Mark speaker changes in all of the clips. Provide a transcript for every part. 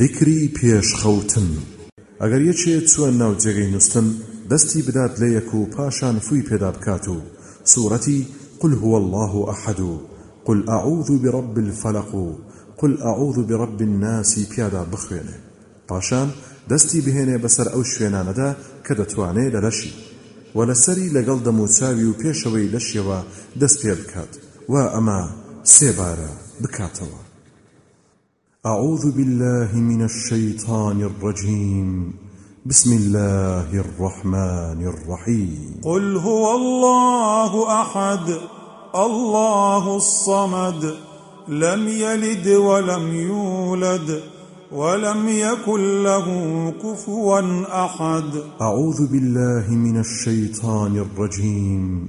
Speaker 1: ذکری پێشخەوتن ئەگەر یەکێ چووە ناو جێگەی نووسن دەستی بدات لە یەک و پاشان فوی پێدا بکات و قل هو الله أحد قل أعوذ برب الفلق قل أعوذ برب الناس پیادا بخوێنێ پاشان دەستی بهێنێ بەسەر ئەو شوێنانەدا کە دەتوانێ لە لەشی و لەسەری لەگەڵ دەموچاوی و پێشەوەی لەشیەوە دەست پێ بکات و ئەمە سێبارە بکاتەوە أعوذ بالله من الشيطان الرجيم. بسم الله الرحمن الرحيم.
Speaker 2: قل هو الله أحد الله الصمد لم يلد ولم يولد ولم يكن له كفوا أحد.
Speaker 1: أعوذ بالله من الشيطان الرجيم.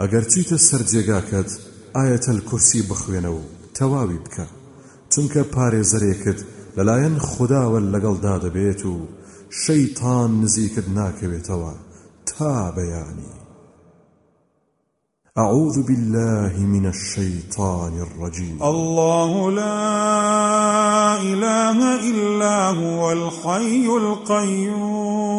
Speaker 1: ئەگەر چیتە سەر جێگاکەت ئاەتەل کورسی بخوێنە و تەواوی بکە؟ چونکە پارێزەرێکت لەلایەن خودداوە لەگەڵدا دەبێت و شەیتان نزیکت ناکەوێتەوە تا بەیانی. أعوذ بالله من الشيطان الرجيم.
Speaker 2: الله لا إله إلا هو الحي القيوم.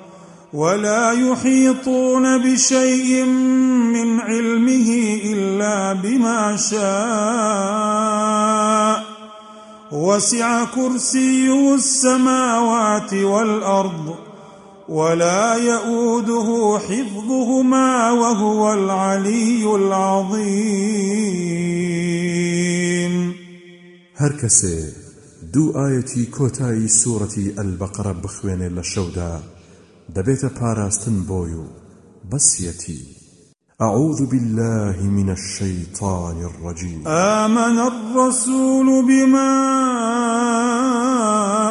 Speaker 2: ولا يحيطون بشيء من علمه إلا بما شاء. وسع كرسيه السماوات والأرض ولا يؤوده حفظهما وهو العلي العظيم.
Speaker 1: هەرکەسێ دوو ئایەتی کۆتایی سورة البقرة بخوێنێ دەبێتە پاراستن بۆی و بەسیەتی أعوذ بالله من الشيطان الرجيم.
Speaker 2: آمن الرسول بما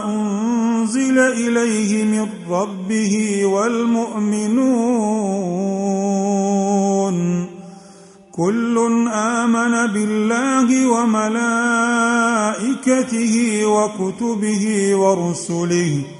Speaker 2: أنزل إليه من ربه والمؤمنون. كل آمن بالله وملائكته وكتبه ورسله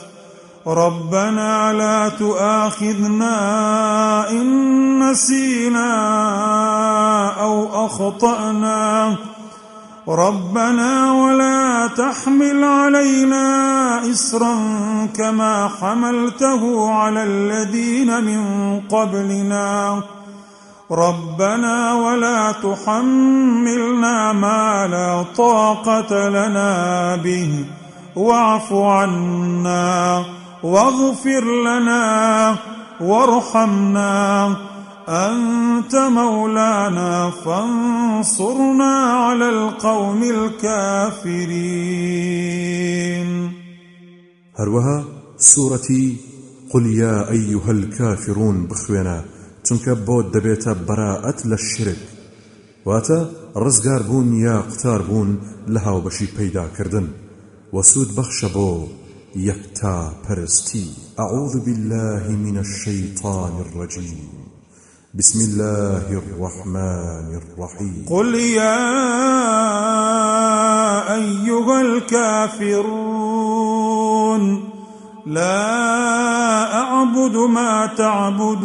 Speaker 2: ربنا لا تؤاخذنا إن نسينا أو أخطأنا. ربنا ولا تحمل علينا إسرا كما حملته على الذين من قبلنا. ربنا ولا تحملنا ما لا طاقة لنا به. واعف عنا. واغفر لنا وارحمنا أنت مولانا فانصرنا على القوم الكافرين.
Speaker 1: هروها سورة قل يا أيها الكافرون بخوينا چونکە بۆ دەبێتە بەراەت لە شرک. واتە ڕزگار بوون یا قوتار بوون لە هاوبەشی پەیداکردن وسود بەخشە بۆ یەکتا پەرستی أعوذ بالله من الشيطان الرجيم بسم الله الرحمن الرحيم
Speaker 2: قل يا أيها الكافرون لا أعبد ما تعبدون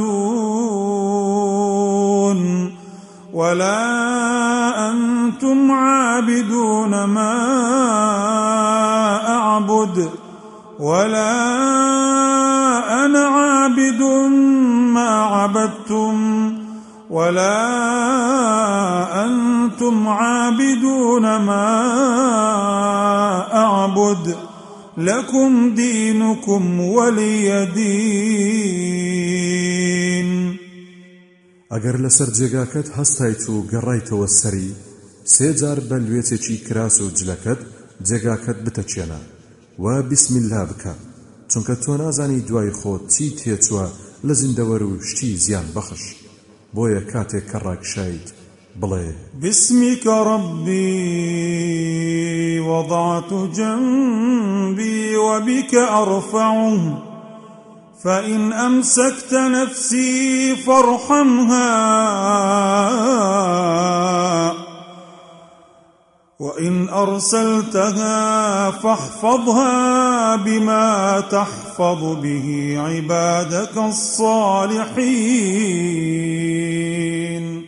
Speaker 2: ولا أنتم عابدون ما أعبد. ولا أنا عابد ما عبدتم ولا أنتم عابدون ما أعبد لكم دينكم ولي دين.
Speaker 1: ئەگەر لەسەر جێگاکەت هەستایت و گەڕایتەوە سەری سێجار بە لوێچێکی کراس و جلەکەت و بسم الله بکە. چونکە تۆ نازانی دوای خۆت چی تێچووە لە زیندەوەر و شتی زیان بەخش. بۆیە کاتێک کە ڕاکشایت. بڵێ.
Speaker 2: باسمك ربي وضعت جنبي وبك أرفعه فإن أمسكت نفسي فارحمها وإن أرسلتها فاحفظها بما تحفظ به عبادك الصالحين.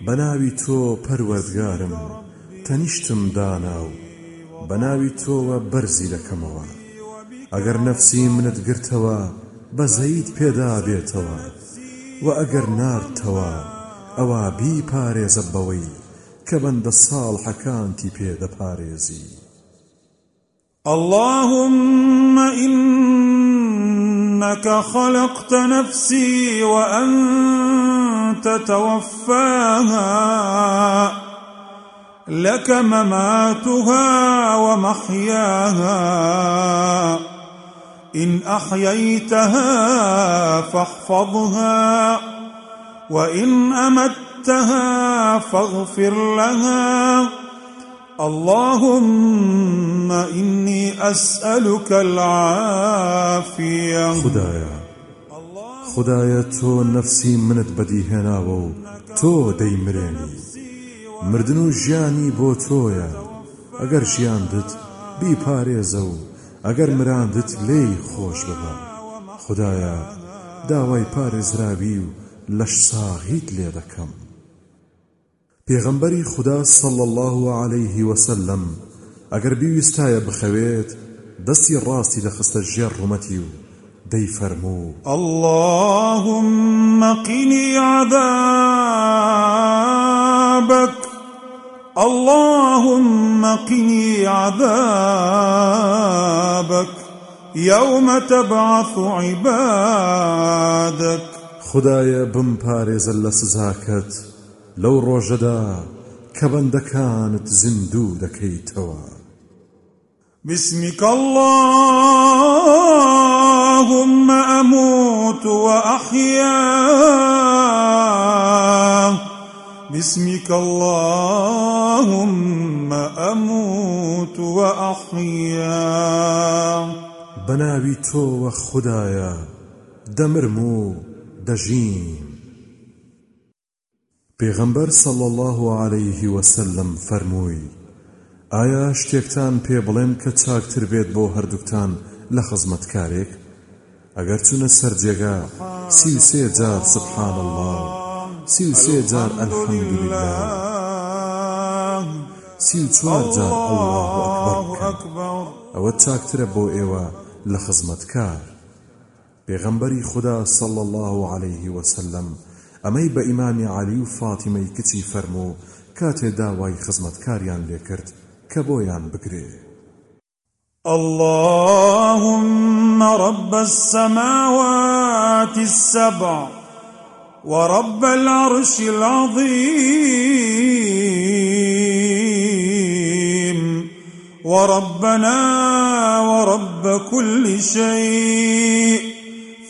Speaker 1: بناوي تو پەروەردگارم تەنیشتم دانا و بەناوی تۆوە بەرزی دەکەمەوە. ئەگەر نەفسی منت گرتەوە بەزەید پێدا بێتەوە. و ئەگەر نارتەوە ئەوە بی پارێزە بەوەی. کە بەندە ساڵحەکانتی پێدەپارێزی
Speaker 2: اللهم إنك خلقت نفسي وأنت توفاها. لك مماتها ومحياها. إن أحييتها فاحفظها. وإن أمتها فاغفر لها. اللهم إني أسألك العافية.
Speaker 1: خودایا خودایا تۆ نەفسی منت هێنا و تۆ دەیمرێنی مردن و ژیانی بۆ تۆیە. ئەگەر ژیاندت بیپارێزە و ئەگەر مراندت لێی خۆش ببە خدایە داوای پارێزراوی و لەش ساغیت لێ دەکەم. پێغەمبەری خدا صلى الله عليه وسلم ئەگەر بیویستایە بخەوێت دەستی ڕاستی لەخستە ژێر ڕومەتی و دەی فەرموو
Speaker 2: اللهم قني عذابك اللهم قني عذابك يوم تبعث عبادك
Speaker 1: خدايا بم پارێزە لە سزاکەت. لەو ڕۆژەدا کە بەندەکانت زیندوو دەکەیتەوە
Speaker 2: باسمك اللهم أموت وأحيا. باسمك اللهم أموت وأحيا.
Speaker 1: بناوي تو وخدايا دمرمو دجين. پیغمبر صلى الله عليه وسلم فرموي ئایا شتێکتان پێ بڵێم کە چاکتر بێت بۆ هەردووکتان لە خزمەتکارێک؟ ئەگەر چونە سەر جێگا سی و سێ جار سبحان الله سی و سێ جار الحەمدولله سی و چوار جار الله ئەکبەر ئەوە چاکترە بۆ ئێوە لە خزمەتکار. پێغەمبەری خدا صلى الله عليه وسلم ئەمەی بە ئیمامی علی و فاتیمەی کچی فەرموو کاتێ داوای خزمەتکاریان لێ کرد کە بۆیان بگرێ
Speaker 2: اللهم رب السماوات السبع ورب العرش العظيم وربنا ورب كل شيء.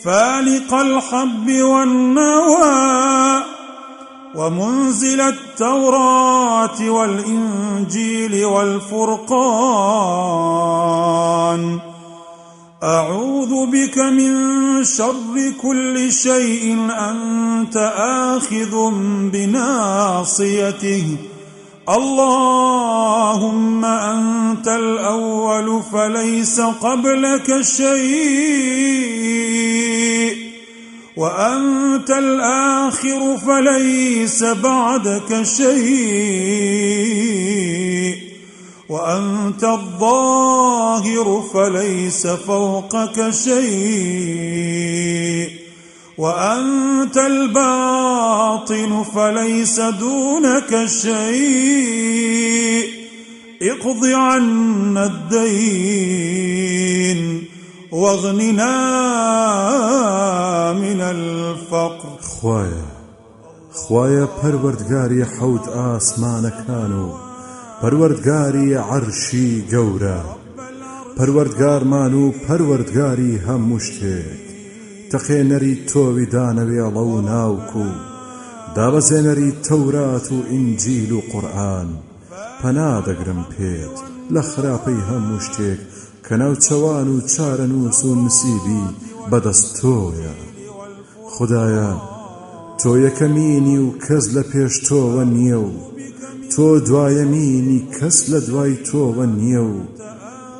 Speaker 2: فالق الحب والنوى ومنزل التوراة والإنجيل والفرقان. أعوذ بك من شر كل شيء أنت آخذ بناصيته. اللهم أنت الأول فليس قبلك شيء. وأنت الآخر فليس بعدك شيء. وأنت الظاهر فليس فوقك شيء. وأنت الباطن فليس دونك شيء. اقض عنا الدين. واغننا من الفقر
Speaker 1: خوايا خوايا پەروەردگاری حەوت ئاسمانەکان و پەروەردگاری عەرشی گەورە. پەروەردگارمان و پەروەردگاری هەموو شتێک. تەخێنەری تۆوی دانەوێڵە و ناوکو دابەزێنەری تەورات و ئینجیل و قورئان پەنا دەگرم پێت لە خراپەی هەموو شتێک کە ناوچەوان و چارەنووس و نسیبی بەدەست تۆیە. خدایە تۆ یەکەمینی و کەس لە پێش تۆوە نییە و تۆ دوایەمینی کەس لە دوای تۆوە نییە و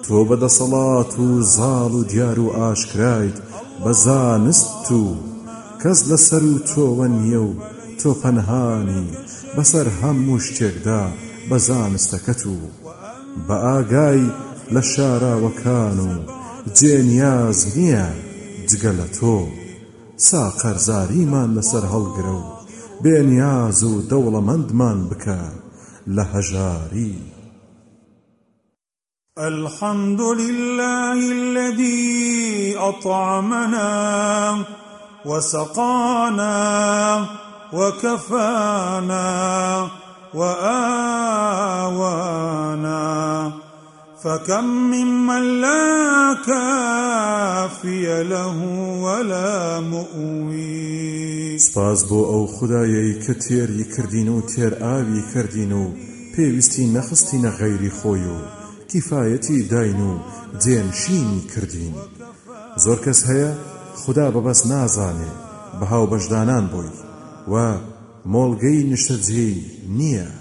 Speaker 1: تۆ بەدەسەڵات و زاڵ و دیار و ئاشکرایت بە زانست و کەس لەسەر و تۆوە نییە و تۆ پەنهانی بەسەر هەموو شتێکدا بە زانستەکەت و بە ئاگای لە شاراوەکان و جێنیاز نییە جگە لە تۆ سا قەرزاریمان لەسەر هەڵگرە و بێنیاز و دەوڵەمەندمان لە هەژاری
Speaker 2: الحمد لله الذي أطعمنا وسقانا وكفانا وآوانا. فكم ممن لا كافي له ولا مؤوي.
Speaker 1: سپاس بۆ ئەو خدایەی کە تێری کردین و تێر ئاوی کردین و پێویستی نەخستینە غەیری خۆی و کیفایەتی داین و جێنشینی کردین. زۆر کەس هەیە خدا بەبەست نازانێ بە هاو بەشدانان بووی و مۆڵگەی نیشتەجێی نییە.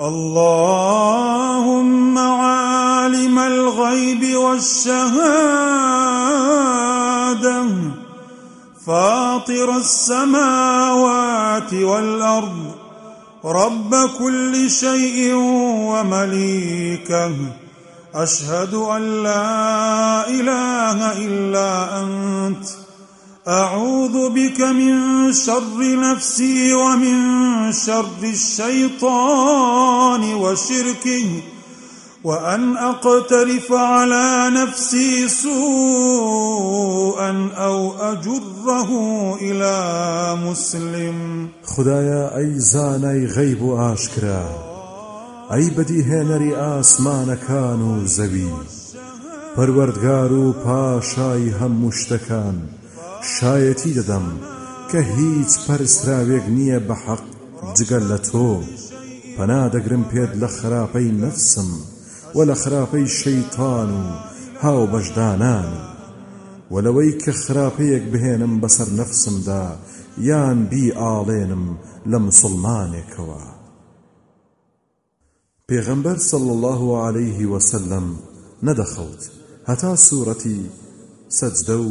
Speaker 2: اللهم عالم الغيب والشهادة فاطر السماوات والأرض رب كل شيء ومليكه. أشهد أن لا إله إلا أنت. أعوذ بك من شر نفسي ومن شر الشيطان وشركه وأن أقترف على نفسي سوءا أو أجره إلى مسلم.
Speaker 1: خدایا ئەی زانای غەیب و ئاشکرا ئەی بەدیهێنەری ئاسمانەکان و زەوی پەروەردگار و پاشای هەموو شتەکان. شایەتی دەدەم کە هیچ پەرستراوێک نییە بە حەق جگەل لە تۆ. پەنا دەگرم پێت لە خراپەی نەفسم و لە خراپەی شەیتان و هاو بەشدانان. و لەوەی کە خراپەیەک بهێنم بەسەر نەفسمدا یان بی ئاڵێنم لە مسلمانێکەوە. پێغەمبەر صلى الله عليه وسلم نەدەخەوت. هەتا سوورەتی سەجدە و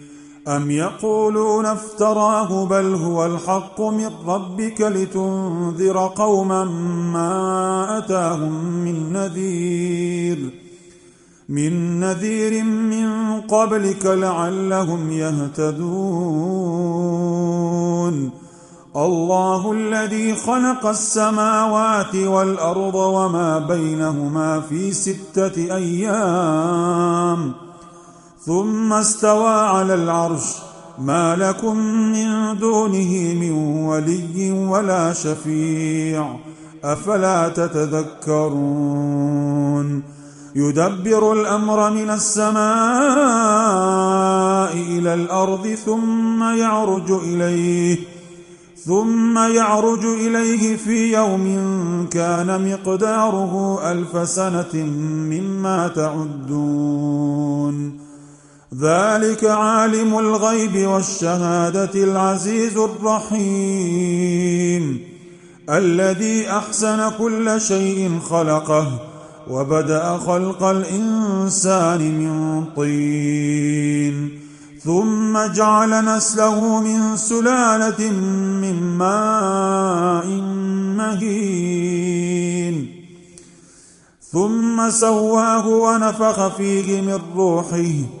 Speaker 2: أم يقولون افتراه بل هو الحق من ربك لتنذر قوما ما أتاهم من نذير من نذير من قبلك لعلهم يهتدون الله الذي خلق السماوات والارض وما بينهما في سته أيام ثم استوى على العرش. ما لكم من دونه من ولي ولا شفيع. أفلا تتذكرون؟ يدبر الأمر من السماء إلى الأرض ثم يعرج إليه ثم يعرج إليه في يوم كان مقداره ألف سنة مما تعدون. ذلك عالم الغيب والشهادة العزيز الرحيم. الذي أحسن كل شيء خلقه وبدأ خلق الإنسان من طين. ثم جعل نسله من سلالة من ماء مهين. ثم سواه ونفخ فيه من روحه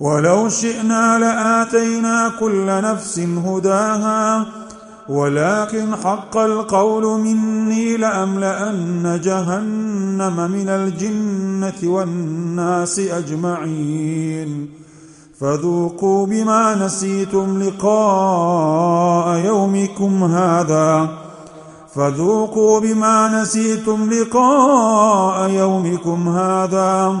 Speaker 2: ولو شئنا لآتينا كل نفس هداها ولكن حق القول مني لأملأن جهنم من الجنة والناس أجمعين. فذوقوا بما نسيتم لقاء يومكم هذا. فذوقوا بما نسيتم لقاء يومكم هذا.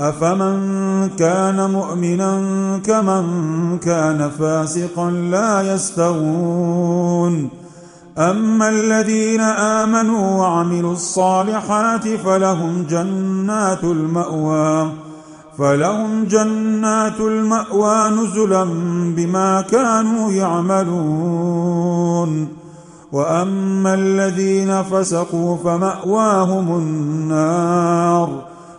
Speaker 2: أفمن كان مؤمنا كمن كان فاسقا لا يستوون. أما الذين آمنوا وعملوا الصالحات فلهم جنات المأوى فلهم جنات المأوى نزلا بما كانوا يعملون. وأما الذين فسقوا فمأواهم النار.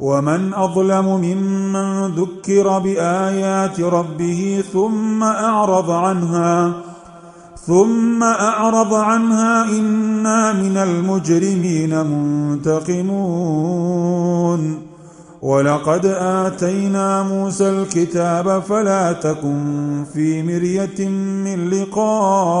Speaker 2: ومن أظلم ممن ذكر بآيات ربه ثم أعرض عنها ثم أعرض عنها إنا من المجرمين منتقمون. ولقد آتينا موسى الكتاب فلا تكن في مرية من لقائه.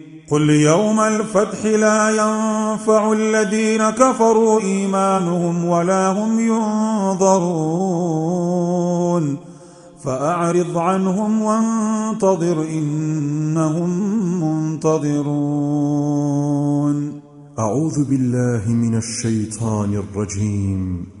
Speaker 2: قل يوم الفتح لا ينفع الذين كفروا إيمانهم ولا هم ينظرون فأعرض عنهم وانتظر إنهم منتظرون.
Speaker 1: أعوذ بالله من الشيطان الرجيم.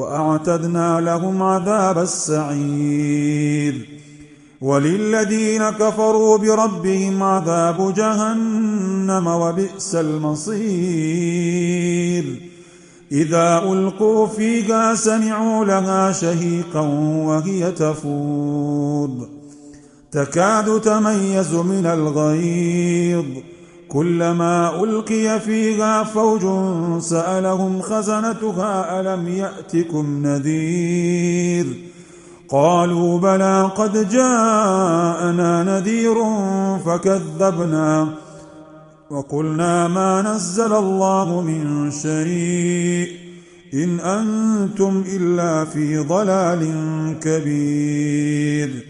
Speaker 2: وأعتدنا لهم عذاب السعير. وللذين كفروا بربهم عذاب جهنم وبئس المصير. إذا ألقوا فيها سمعوا لها شهيقا وهي تفوض تكاد تميز من الغيظ. كلما ألقي فيها فوج سألهم خزنتها ألم يأتكم نذير قالوا بلى قد جاءنا نذير فكذبنا وقلنا ما نزل الله من شيء إن أنتم إلا في ضلال كبير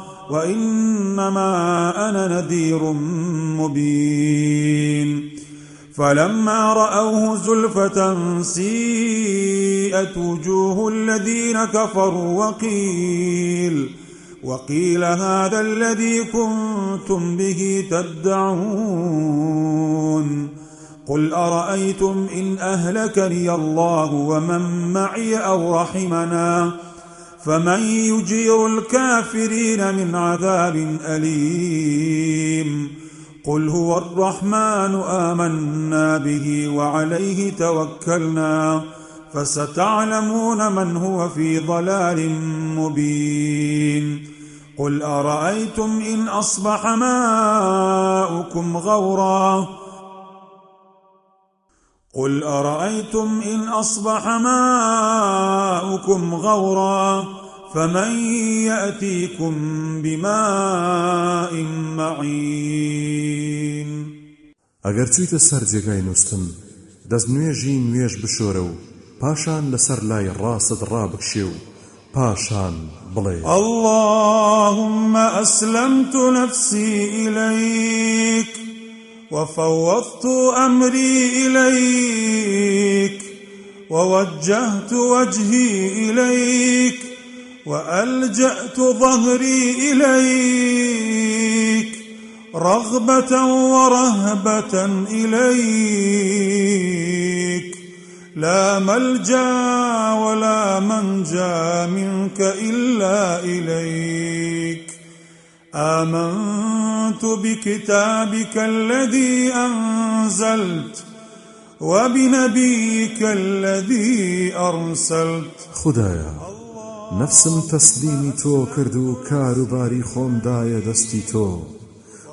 Speaker 2: وإنما أنا نذير مبين. فلما رأوه زلفة سيئت وجوه الذين كفروا وقيل وقيل هذا الذي كنتم به تدعون؟ قل أرأيتم إن أهلكني الله ومن معي أو رحمنا؟ فمن يجير الكافرين من عذاب أليم. قل هو الرحمن آمنا به وعليه توكلنا فستعلمون من هو في ضلال مبين. قل أرأيتم إن أصبح ماؤكم غورا قل أرأيتم إن أصبح ماؤكم غورا فمن يأتيكم بماء معين
Speaker 1: ئەگەر چوویتە سەر جێگای نووسن دەست نوێژی نوێژ بشۆرە و پاشان لەسەر لای ڕاست ڕابکشێ و پاشان بڵێ
Speaker 2: اللهم أسلمت نفسي إليك وفوضت أمري إليك ووجهت وجهي إليك وألجأت ظهري إليك رغبة ورهبة إليك لا ملجأ ولا منجأ منك إلا إليك آمنت بكتابك الذي أنزلت وبنبيك الذي أرسلت.
Speaker 1: خدايا نفسم تەسلیمی تۆ کرد و کاروباری خۆمدایە دەستی تۆ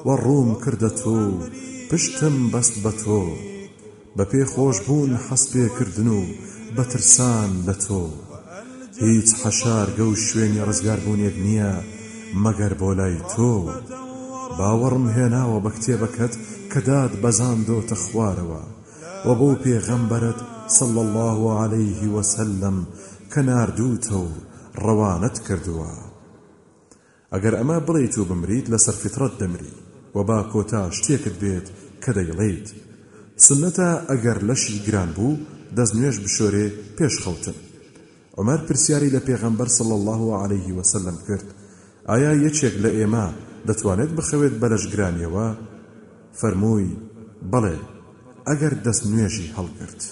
Speaker 1: و ڕووم کردە تۆ پشتم بەست بە تۆ بە پێ خۆشببوون حەس پێکردن و بەترسان لە تۆ هیچ حەشارگە و شوێنی ڕزگاربوونێک نییە مەگەر بۆ لای تۆ باوەڕم هێناوە بە کتێبەکەت کەداد بەزاندۆتە خوارەوە. و بۆ پێغەمبەرت صل الله عليه وسلم کە ناردووتە و ڕەوانەت کردووە. ئەگەر ئەمە بڵیت و بمریت لەسەر فترەت دەمری و با کۆتا شتێکت بێت کە دەیڵێیت سنەتە ئەگەر لەشی گران بوو دەست نوێش بشۆرێ پێش خەوتن عمر پرسیاری لە پێغەمبەر صلی الله عليه وسلم کرد. ئایا یەکێک لە ئێمە دەتوانێت بخەوێت بەلەش گرانیەوە فەرمووی بەڵێ ئەگەر دەست نوێژی هەڵگرت.